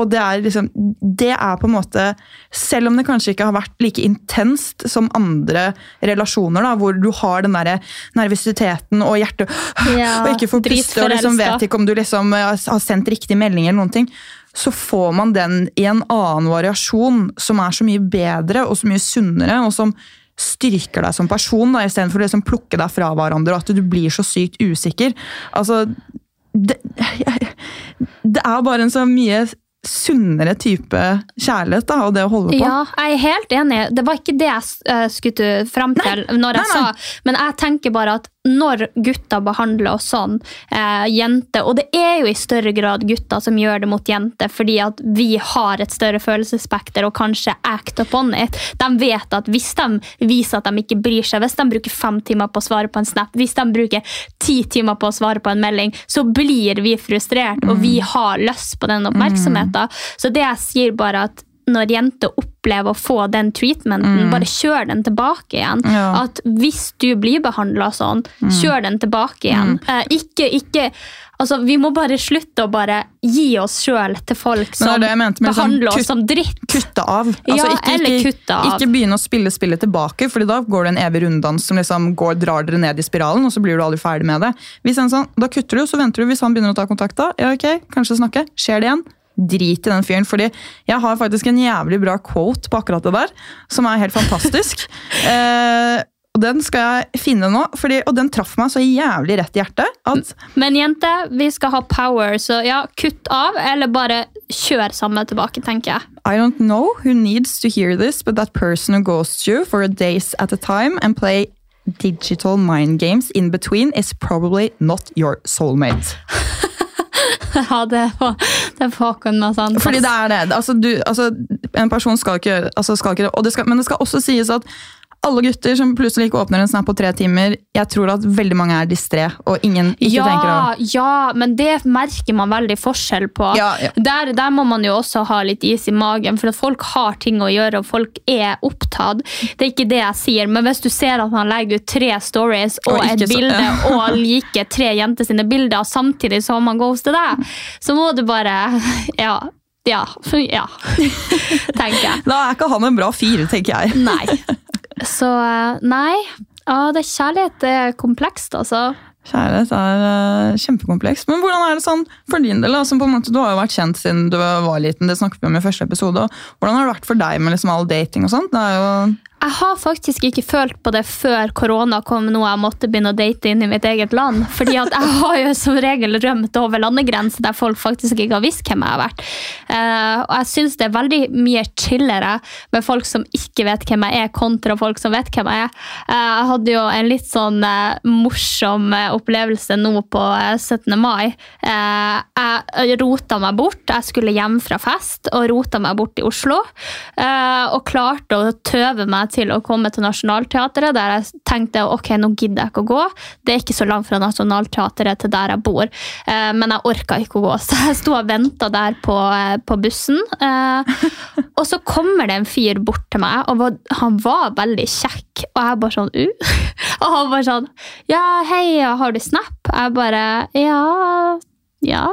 Og det er liksom, det er på en måte Selv om det kanskje ikke har vært like intenst som andre relasjoner, da, hvor du har den der nervøsiteten og hjertet [GASPS] Ja, og ikke får puste og liksom vet ikke om du liksom har sendt riktig melding, eller noen ting, så får man den i en annen variasjon som er så mye bedre og så mye sunnere, og som styrker deg som person, da, istedenfor å liksom plukke deg fra hverandre, og at du blir så sykt usikker. Altså, det, [LAUGHS] det er bare en så mye sunnere type kjærlighet da, og det å holde på. Ja, jeg er helt enig. Det var ikke det jeg eh, skulle frem til når jeg nei, nei. sa Men jeg tenker bare at når gutter behandler oss sånn, eh, jenter Og det er jo i større grad gutter som gjør det mot jenter, fordi at vi har et større følelsesspekter og kanskje act upon it. De vet at hvis de viser at de ikke bryr seg, hvis de bruker fem timer på å svare på en snap, hvis de bruker ti timer på å svare på en melding, så blir vi frustrert, og vi har lyst på den oppmerksomheten. Så det jeg sier bare at når jenter opplever å få den treatmenten, bare kjør den tilbake igjen. Ja. At hvis du blir behandla sånn, kjør den tilbake igjen. Eh, ikke, ikke Altså, vi må bare slutte å bare gi oss sjøl til folk som det det mente behandler kutt- oss som dritt. kutte av. Altså, Ja, ikke, eller ikke, kutte av. Ikke begynne å spille spillet tilbake, for da går det en evig runddans som liksom går, drar dere ned i spiralen, og så blir du aldri ferdig med det. Hvis en sånn, da kutter du, så venter du. Hvis han begynner å ta kontakt, da, ja ok, kanskje snakke. Skjer det igjen? Drit i den fyren, fordi jeg har faktisk en jævlig bra quote på akkurat det der, som er helt fantastisk. [LAUGHS] eh, og Den skal jeg finne nå, fordi, og den traff meg så jævlig rett i hjertet. at Men jente, vi skal ha power, så ja, kutt av, eller bare kjør samme tilbake, tenker jeg. I don't know who needs to hear this, but that person who goes to you for a days at a time and play digital mind games in between is probably not your soulmate. [LAUGHS] [LAUGHS] ja, det får, det var ikke noe sånt. Fordi det er det. Altså, du, altså, en person skal ikke altså, og det skal, Men det skal også sies at alle gutter som plutselig ikke åpner en snap på tre timer, jeg tror at veldig mange er distré, og ingen ikke ja, tenker å Ja, men det merker man veldig forskjell på. Ja, ja. Der, der må man jo også ha litt is i magen, for at folk har ting å gjøre, og folk er opptatt. Det er ikke det jeg sier, men hvis du ser at man legger ut tre stories og, Og et ikke så- bilde, [LAUGHS] og liker tre jenter sine bilder, samtidig som ghost ghoster deg, så må du bare Ja. Ja. ja. [LAUGHS] Tenker jeg. Da er ikke han en bra fire, tenker jeg. Nei. Så eh, nei. Ja, det kjærlighet er komplekst, altså. Kjærlighet er uh, kjempekomplekst. Men hvordan er det sånn for din del? Altså, måte, du har jo vært kjent siden du var liten, det snakket vi om i første episode. og Hvordan har det vært for deg med liksom all dating og sånt? Det er jo Jeg har faktisk ikke følt på det før korona kom, nå jeg måtte begynne å date inn i mitt eget land. Fordi at jeg har jo som regel rømt over landegrenser der folk faktisk ikke har visst hvem jeg har vært. Eh, og jeg syns det er veldig mye chillere med folk som ikke vet hvem jeg er, kontra folk som vet hvem jeg er. Eh, jeg hadde jo en litt sånn eh, morsom opplevelse nå på eh, 17. mai. Jeg rota meg bort. Jeg skulle hjem fra fest og rota meg bort i Oslo. og klarte å tøve meg til å komme til Nationaltheatret, der jeg tenkte ok, nå gidder jeg ikke å gå. Det er ikke så langt fra Nationaltheatret til der jeg bor, eh, men jeg orka ikke å gå. [LAUGHS] Så jeg sto og venta der på, eh, på bussen. Eh, og så kommer det en fyr bort til meg, og han var veldig kjekk. Og jeg bare sånn uh. [LAUGHS] Og han bare sånn Ja, hei, har du Snap? Jeg bare Ja. Ja.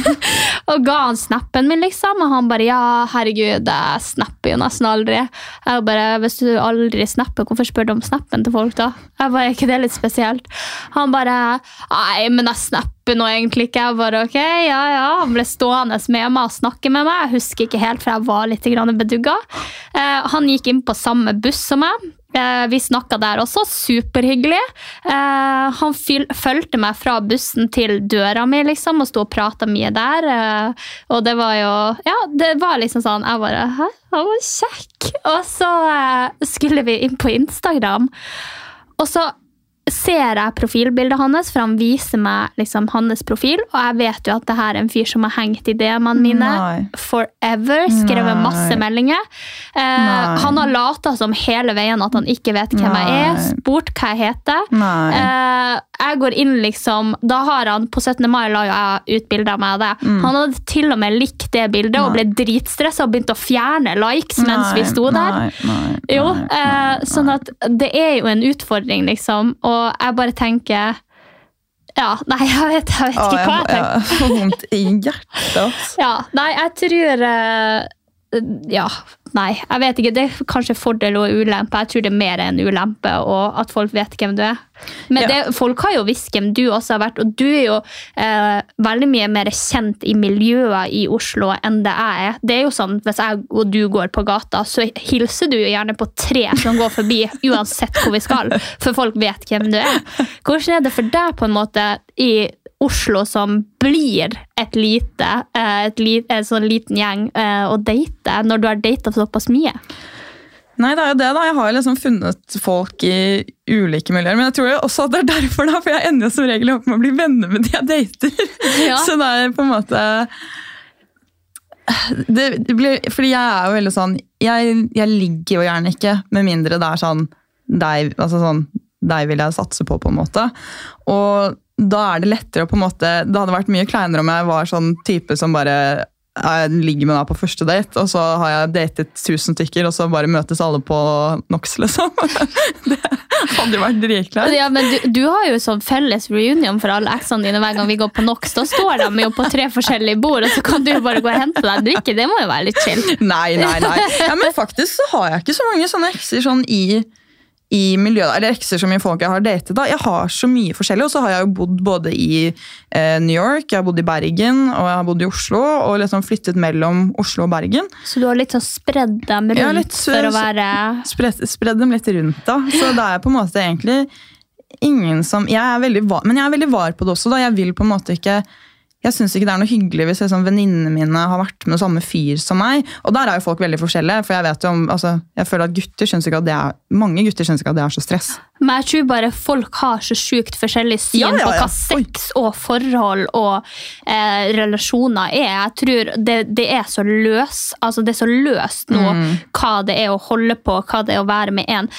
[LAUGHS] og ga han snappen min, liksom. Og han bare ja, herregud, jeg snapper jo nesten aldri. Jeg bare, Hvis du aldri snapper, hvorfor spør du om snappen til folk, da? Jeg bare, Er ikke det litt spesielt? Han bare Nei, men jeg snapper nå egentlig ikke. Jeg bare ok, ja, ja. Han ble stående med meg og snakke med meg. Jeg husker ikke helt, for jeg var litt bedugga. Eh, han gikk inn på samme buss som meg. Eh, Vi snakka der også, superhyggelig. Eh, han fulgte meg fra bussen til døra mi liksom, og sto og prata mye der. eh, og det var jo Ja, det var liksom sånn Jeg bare Hæ? Han var kjekk! Og så skulle vi inn på Instagram, og så ser jeg profilbildet hans, for han viser meg liksom hans profil, og jeg vet jo at det her er en fyr som har hengt i DM-ene mine Nei. forever, skrevet Nei. masse meldinger. Eh, han har lata som hele veien at han ikke vet hvem jeg er, spurt hva jeg heter. Eh, jeg går inn liksom Da har han På 17. mai la jo jeg ut bilde av meg og det. Han hadde til og med likt det bildet og ble dritstressa og begynte å fjerne likes mens vi sto der. Nei, nei, Jo, nei, eh, sånn at det er jo en utfordring, liksom. Og jeg bare tenker Ja, nei, [LAUGHS] jeg vet, jeg vet ikke hva jeg, jeg tenker. jeg [LAUGHS] får vondt i hjertet. Altså. Ja, nei, jeg tror eh, Ja, nei, jeg vet ikke. Det er kanskje fordel og ulempe. Jeg tror det er mer en ulempe, og at folk vet hvem du er. Men Ja. det, folk har jo visst hvem du også har vært, og du er jo eh, veldig mye mer kjent i miljøet i Oslo enn det jeg er. Det er jo sånn, Hvis jeg og du går på gata, så hilser du jo gjerne på tre som går forbi, [LAUGHS] uansett hvor vi skal, for folk vet hvem du er. Hvordan er det for deg på en måte i Oslo som blir et lite, eh, et li, en sånn liten gjeng eh, å date, når du har data såpass mye? Nei, det er jo det da. Jeg har liksom funnet folk i ulike miljøer. Men jeg tror jo også at det er derfor, da, for jeg ender som regel opp med å bli venner med de jeg dater. [LAUGHS] Ja. Så det er på en måte det, det blir, Fordi jeg er jo veldig sånn jeg, jeg ligger jo gjerne ikke, med mindre det er sånn deg, altså sånn deg vil jeg satse på, på en måte. Og da er det lettere å på en måte Det hadde vært mye kleinere om jeg var sånn type som bare jeg ligger med deg på første date, og så har jeg datet tusen stykker, og så bare møtes alle på NOx, liksom. [LAUGHS] Det hadde jo vært dritklart. Ja, men du, du har jo sånn felles reunion for alle eksene dine hver gang vi går på NOx. Da står de jo på tre forskjellige bord, og så kan du jo bare gå og hente deg en drikke. Det må jo være litt chill. Nei, nei, nei. Ja, men faktisk så har jeg ikke så mange sånne ekser sånn i, i miljøet. Eller ekser så mye folk jeg har datet. da. Jeg har så mye forskjellig, og så har jeg jo bodd både i eh, New York, jeg har bodd i Bergen og jeg har bodd i Oslo, og liksom flyttet mellom Oslo og Bergen. Så du har litt sånn spredd dem rundt Ja, litt for å være Spredd, spredd dem litt rundt, da. Så det er på en måte egentlig ingen som jeg er veldig var, Men jeg er veldig var på det også, da. Jeg vil på en måte ikke jeg syns ikke det er noe hyggelig hvis liksom, venninnene mine har vært med samme fyr som meg. Og der er jo folk veldig forskjellige. for Jeg vet jo om, altså, jeg føler at gutter syns ikke at det er, mange gutter syns ikke at det er så stress. Men jeg tror bare folk har så sjukt forskjellig syn Ja, ja, på hva sex og forhold og eh, relasjoner er. Jeg tror det, det er så løs, altså det er så løst nå Mm. hva det er å holde på, hva det er å være med en.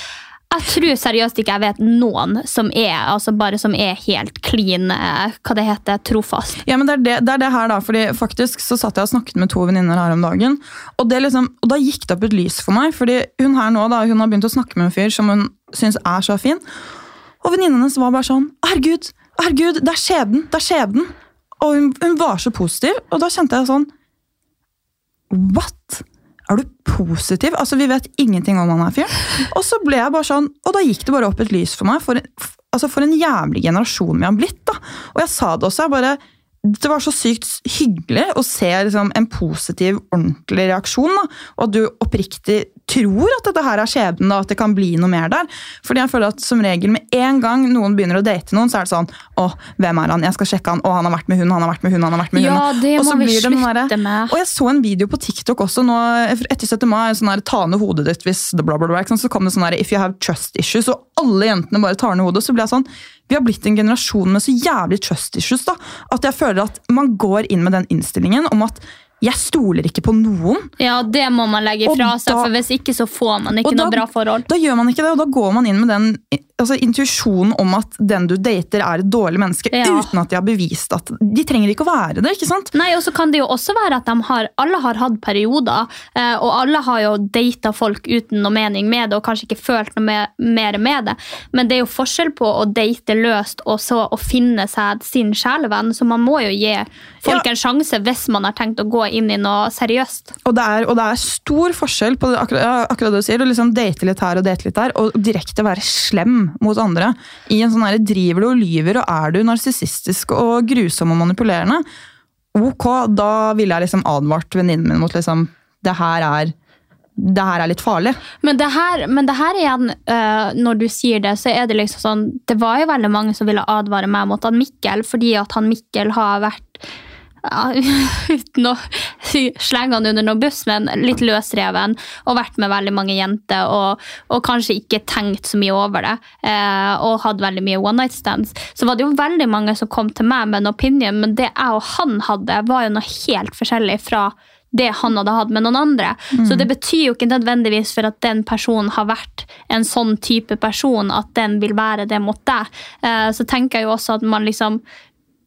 Jeg tror seriøst ikke jeg vet noen som er, altså bare som er helt clean, eh, hva det heter, trofast. Ja, men det er det, det er det her da, fordi faktisk så satt jeg og snakket med to venninner her om dagen, og, liksom, og da gikk det opp et lys for meg, fordi hun her nå da, hun har begynt å snakke med en fyr som hun synes er så fin, og venninnen hennes var bare sånn, herregud, herregud, det er skjebnen! det er skjebnen! og hun, hun var så positiv, og da kjente jeg sånn, what? Er du positiv? Altså, vi vet ingenting om han her fyren. Og så ble jeg bare sånn, og da gikk det bare opp et lys for meg, for, en- altså for en jævlig generasjon vi har blitt da. Og jeg sa det også, jeg bare, det var så sykt hyggelig å se liksom, en positiv, ordentlig reaksjon, da. Og at du oppriktig tror at dette her er skjebnen, og at det kan bli noe mer der. Fordi jeg føler at som regel med en gang noen begynner å date noen, så er det sånn, å, hvem er han? Jeg skal sjekke han, å, han har vært med hun, han har vært med hun, han har vært med hun. Ja, det må vi slutte der, med. Og jeg så en video på TikTok også nå, etter 17. mai, sånn her, ta ned hodet ditt hvis bla bla bla, så kom det sånn her, if you have trust issues, og alle jentene bare tar ned hodet, så blir jeg sånn, vi har blitt en generasjon med så jævlig trust issues da, at jeg føler at man går inn med den innstillingen om at jeg stoler ikke på noen, Ja, det må man legge ifra seg, da- for hvis ikke så får man ikke noe da- bra forhold. da gjør man ikke det, og da går man inn med den altså, intuisjonen om at den du dater er et dårlig menneske, Ja. uten at de har bevist at de trenger ikke å være det, ikke sant? Nei, og så kan det jo også være at har, alle har hatt perioder, eh, og alle har jo data folk uten noe mening med det, og kanskje ikke følt noe mer, mer med det. Men det er jo forskjell på å date løst og så å finne seg sin sjelevenn, så man må jo gi folk Ja. en sjanse hvis man har tenkt å gå inn i noe seriøst. Og det, er, og det er stor forskjell på det, akkurat, akkurat det du sier, å liksom date litt her og date litt der, og direkte være slem mot andre. I en sånn her, Driver du og lyver, og er du narsissistisk og grusom og manipulerende, ok, da ville jeg liksom advart venninnen min mot liksom, det her er det her er litt farlig. Men det her, men det her igjen, uh, når du sier det, så er det liksom sånn Det var jo veldig mange som ville advare meg mot han Mikkel, fordi at han Mikkel har vært [LAUGHS] uten å slenge han under noen buss, men litt løsreven og vært med veldig mange jenter og, og kanskje ikke tenkt så mye over det. Eh, og hatt veldig mye one night stands. Så var det jo veldig mange som kom til meg med en opinion, men det jeg og han hadde, var jo noe helt forskjellig fra det han hadde hatt med noen andre. Så det betyr jo ikke nødvendigvis for at den personen har vært en sånn type person, at den vil være det mot deg. Eh, Så tenker jeg jo også at man liksom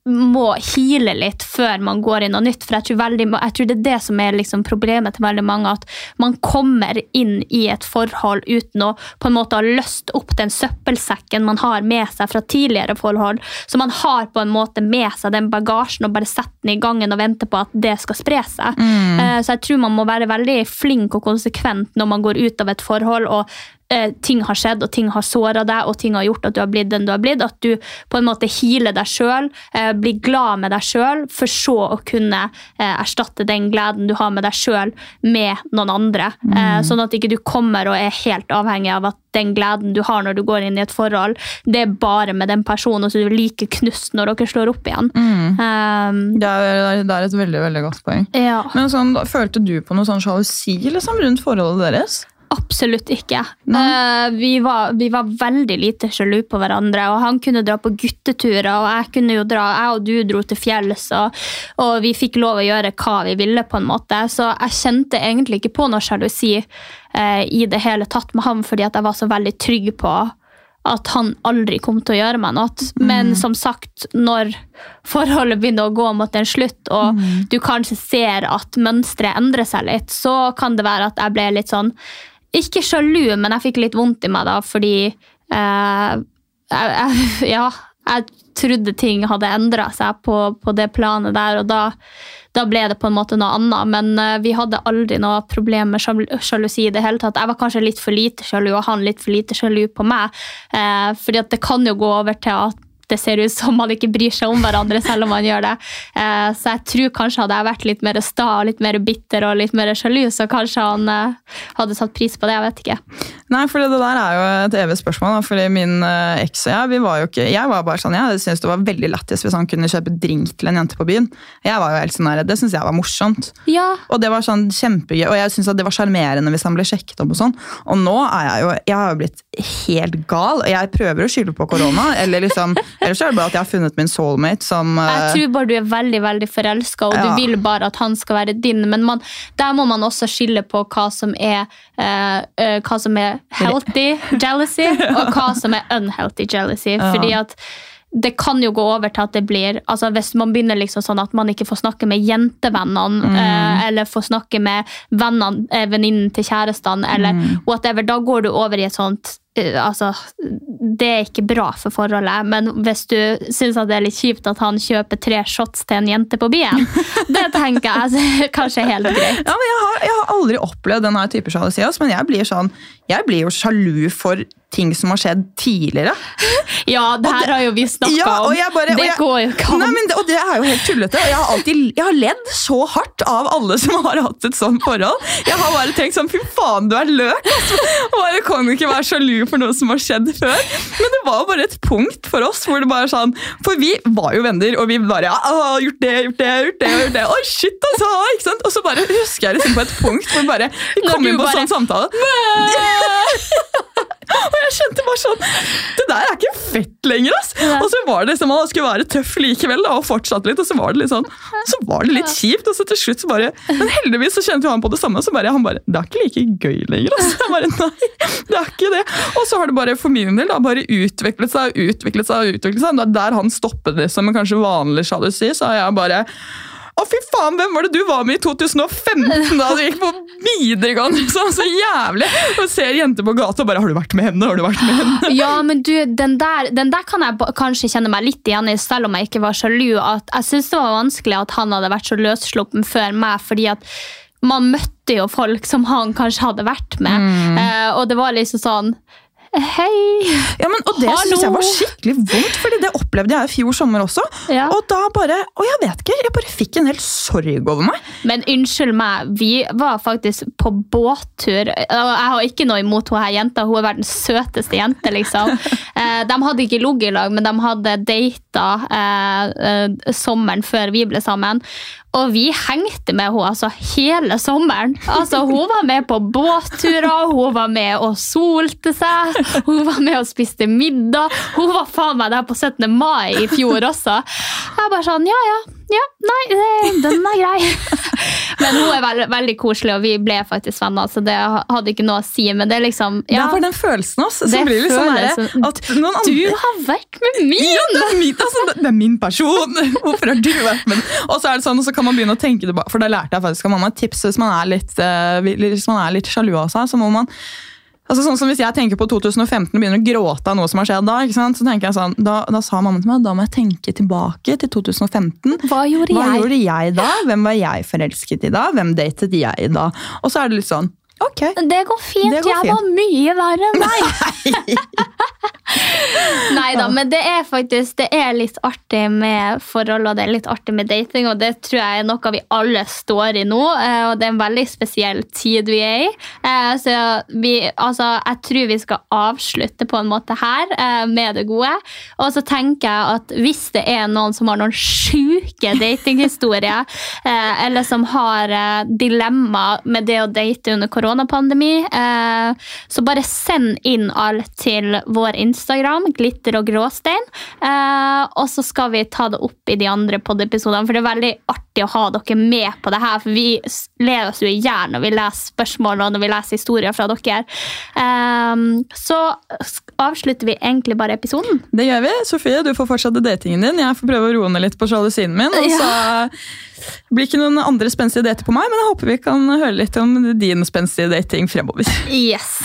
må hile litt før man går i noe nytt. For jeg tror, veldig, jeg tror det er det som er liksom problemet til veldig mange. At man kommer inn i et forhold uten å på en måte ha løst opp den søppelsekken man har med seg fra tidligere forhold. Så man har på en måte med seg den bagasjen og bare setter den i gangen og venter på at det skal spre seg. Mm. Så jeg tror man må være veldig flink og konsekvent når man går ut av et forhold. og eh, ting har skjedd, og ting har såra deg, og ting har gjort at du har blitt den du har blitt. At du på en måte healer deg sjøl, eh, blir glad med deg sjøl, for så å kunne eh, erstatte den gleden du har med deg sjøl, med noen andre. Eh, sånn at ikke du kommer og er helt avhengig av at den gleden du har når du går inn i et forhold, det er bare med den personen, og så er du like knust når dere slår opp igjen. Eh, Det er, det er et veldig veldig godt poeng. ja. Men sånn, Følte du på noe sånn sjalusi liksom, rundt forholdet deres? Absolutt ikke. Uh, vi, var, vi var veldig lite sjalu på hverandre. og Han kunne dra på gutteturer, og jeg kunne jo dra, jeg og du dro til fjells. Og, og vi fikk lov å gjøre hva vi ville, på en måte. Så jeg kjente egentlig ikke på noe sjalusi uh, i det hele tatt med ham, fordi jeg var så veldig trygg på at han aldri kom til å gjøre meg noe. Men som sagt, når forholdet begynner å gå mot en slutt, og du kanskje ser at mønsteret endrer seg litt, så kan det være at jeg ble litt sånn Ikke sjalu, men jeg fikk litt vondt i meg da, fordi eh, jeg, jeg, [LAUGHS] Ja, jeg trodde ting hadde endra seg på, på det planet der, og da, da ble det på en måte noe annet. Men uh, vi hadde aldri noe problem med sjal- sjalusi i det hele tatt. Jeg var kanskje litt for lite sjalu, og han litt for lite sjalu på meg. Uh, fordi at det kan jo gå over til at det ser ut som man ikke bryr seg om hverandre selv om man gjør det. Eh, så jeg tror kanskje hadde jeg vært litt mer sta, og litt mer bitter og litt mer sjalu, så kanskje han eh, hadde satt pris på det. Jeg vet ikke. Nei, for det der er jo et evig spørsmål. Da, fordi min eh, eks og jeg vi var jo ikke, jeg var bare sånn, jeg syntes det var veldig lættis hvis han kunne kjøpe drink til en jente på byen. Jeg var jo helt sånn der, Det syntes jeg var morsomt. Ja. Og det var sånn kjempegøy, og jeg syntes det var sjarmerende hvis han ble sjekket opp. Og sånn. Og nå er jeg jo jeg har jo blitt helt gal, jeg prøver å skylde på korona. eller liksom, Ellers er det bare at jeg har funnet min soulmate som Jeg eh, tror bare du er veldig veldig forelska, og Ja. du vil bare at han skal være din. Men man, der må man også skille på hva som er, uh, hva som er healthy jealousy, og hva som er unhealthy jealousy. Ja. Fordi at det kan jo gå over til at det blir altså Hvis man begynner liksom sånn at man ikke får snakke med jentevennene, Mm. eller får snakke med vennene, venninnen til kjærestene, eller Mm. whatever, da går du over i et sånt Altså, det er ikke bra for forholdet, men hvis du syns det er litt kjipt at han kjøper tre shots til en jente på byen, [LAUGHS] det tenker jeg er [LAUGHS] kanskje helt greit. Ja, men jeg har, jeg har aldri opplevd denne type sjalusi, men jeg blir, sånn, jeg blir jo sjalu for ting som har skjedd tidligere. [LAUGHS] Ja, det her har jo vi snakka Ja, om. bare- det jeg- går jo ikke an. Nei, det, og det er jo helt tullete. Og jeg har alltid jeg har ledd så hardt av alle som har hatt et sånt forhold. Jeg har bare tenkt sånn Fy faen, du er løk! Altså. Bare kan ikke være sjalu for noe som har skjedd før. Men det var bare et punkt for oss hvor det bare sånn For vi var jo venner, og vi bare ja, å, gjort det, gjort det, gjort det. gjort det. Oi, shit, altså! ikke sant? Og så bare husker jeg liksom på et punkt hvor bare vi kom inn på bare- sånn samtale. [LAUGHS] Og jeg skjønte bare sånn Det der er ikke fett lenger, ass! Ja. Og så var det liksom, Han skulle være tøff likevel, da, og fortsatte litt, og så var det litt sånn Så var det litt kjipt, og så til slutt så bare Men heldigvis så kjente jo han på det samme, og så bare han bare Det er ikke like gøy lenger, ass. Jeg bare nei, det er ikke det. Og så har det bare for min del da, bare utviklet seg og utviklet seg og utviklet seg. Da- Der han stoppet det som en kanskje vanlig sjalusi, så har jeg bare å, fy faen, hvem var det du var med i 2015 da du gikk på videregående? Så, så jævlig! Og ser jenter på gata og bare 'Har du vært med henne?' Har du vært med henne? [GASPS] Ja, men du, den der, den der kan jeg kanskje kjenne meg litt igjen i, selv om jeg ikke var sjalu. Jeg syns det var vanskelig at han hadde vært så løssluppen før meg, fordi at man møtte jo folk som han kanskje hadde vært med. Mm. Eh, og det var liksom sånn Hei! Ja, men, og det syns jeg var skikkelig vondt, fordi det opplevde jeg i fjor sommer også. Ja. Og da bare, og jeg vet ikke, jeg bare fikk en hel sorg over meg. Men unnskyld meg, vi var faktisk på båttur. Og jeg har ikke noe imot hun her jenta, hun er verdens søteste jente, liksom. [LAUGHS] Eh, De hadde ikke ligget i lag, men de hadde data eh, eh, sommeren før vi ble sammen. Og vi hengte med henne altså, hele sommeren. Altså, hun var med på båtturer, hun var med og solte seg, [LAUGHS] hun var med og spiste middag. Hun var faen meg der på 17. mai i fjor også. Jeg bare sånn, ja ja, ja, nei, den er grei. [LAUGHS] Men hun er veld, veldig koselig, og vi ble faktisk venner, så det hadde ikke noe å si. Men det er liksom Det er bare den følelsen oss, Det som blir sånn at noen Du har vært med min! Ja, det er, min, altså, det- er min person! [LAUGHS] Hvorfor har du vært med? Og så er det sånn, og så kan man begynne å tenke tilbake, for da lærte jeg faktisk av mamma et tips hvis man er litt, eh, hvis man er litt sjalu av seg, så må man Altså sånn som Hvis jeg tenker på 2015 og begynner å gråte av noe som har skjedd da, ikke sant? så tenker jeg sånn, da, da sa mamma til meg da må jeg tenke tilbake til 2015. Hva gjorde Hva jeg? gjorde jeg da? Hvem var jeg forelsket i da? Hvem datet jeg da? Og så er det litt sånn Ok. Det går fint. Det går jeg var mye verre enn deg. Nei [LAUGHS] [LAUGHS] da, men det er faktisk det er litt artig med forhold og det er litt artig med dating. Og det tror jeg er noe vi alle står i nå. eh, Og det er en veldig spesiell tid vi er i. Eh, Så vi, altså, jeg tror vi skal avslutte på en måte her eh, med det gode. Og så tenker jeg at hvis det er noen som har noen sjuke datinghistorier, [LAUGHS] eller som har dilemma med det å date under koronapandemi, eh, så bare send inn alt til vår Instagram, glitter og gråstein. Eh, og så skal vi ta det opp i de andre podiepisodene, for det er veldig artig å ha dere med på det her. For vi ler oss jo i hjel når vi leser spørsmål og når vi leser historier fra dere. Eh, så avslutter vi egentlig bare episoden. Det gjør vi. Sofie, du får fortsette datingen din. Jeg får prøve å roe ned litt på sjalusien min. Og så blir ikke noen andre spenstige dater på meg, men jeg håper vi kan høre litt om din spenstige dating fremover. Yes.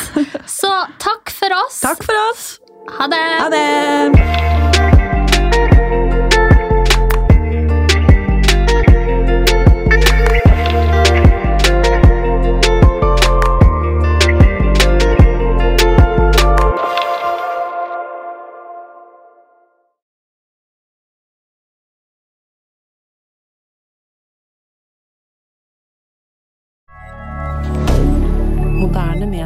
Så takk for oss. Takk for oss! Ha det. Ha det!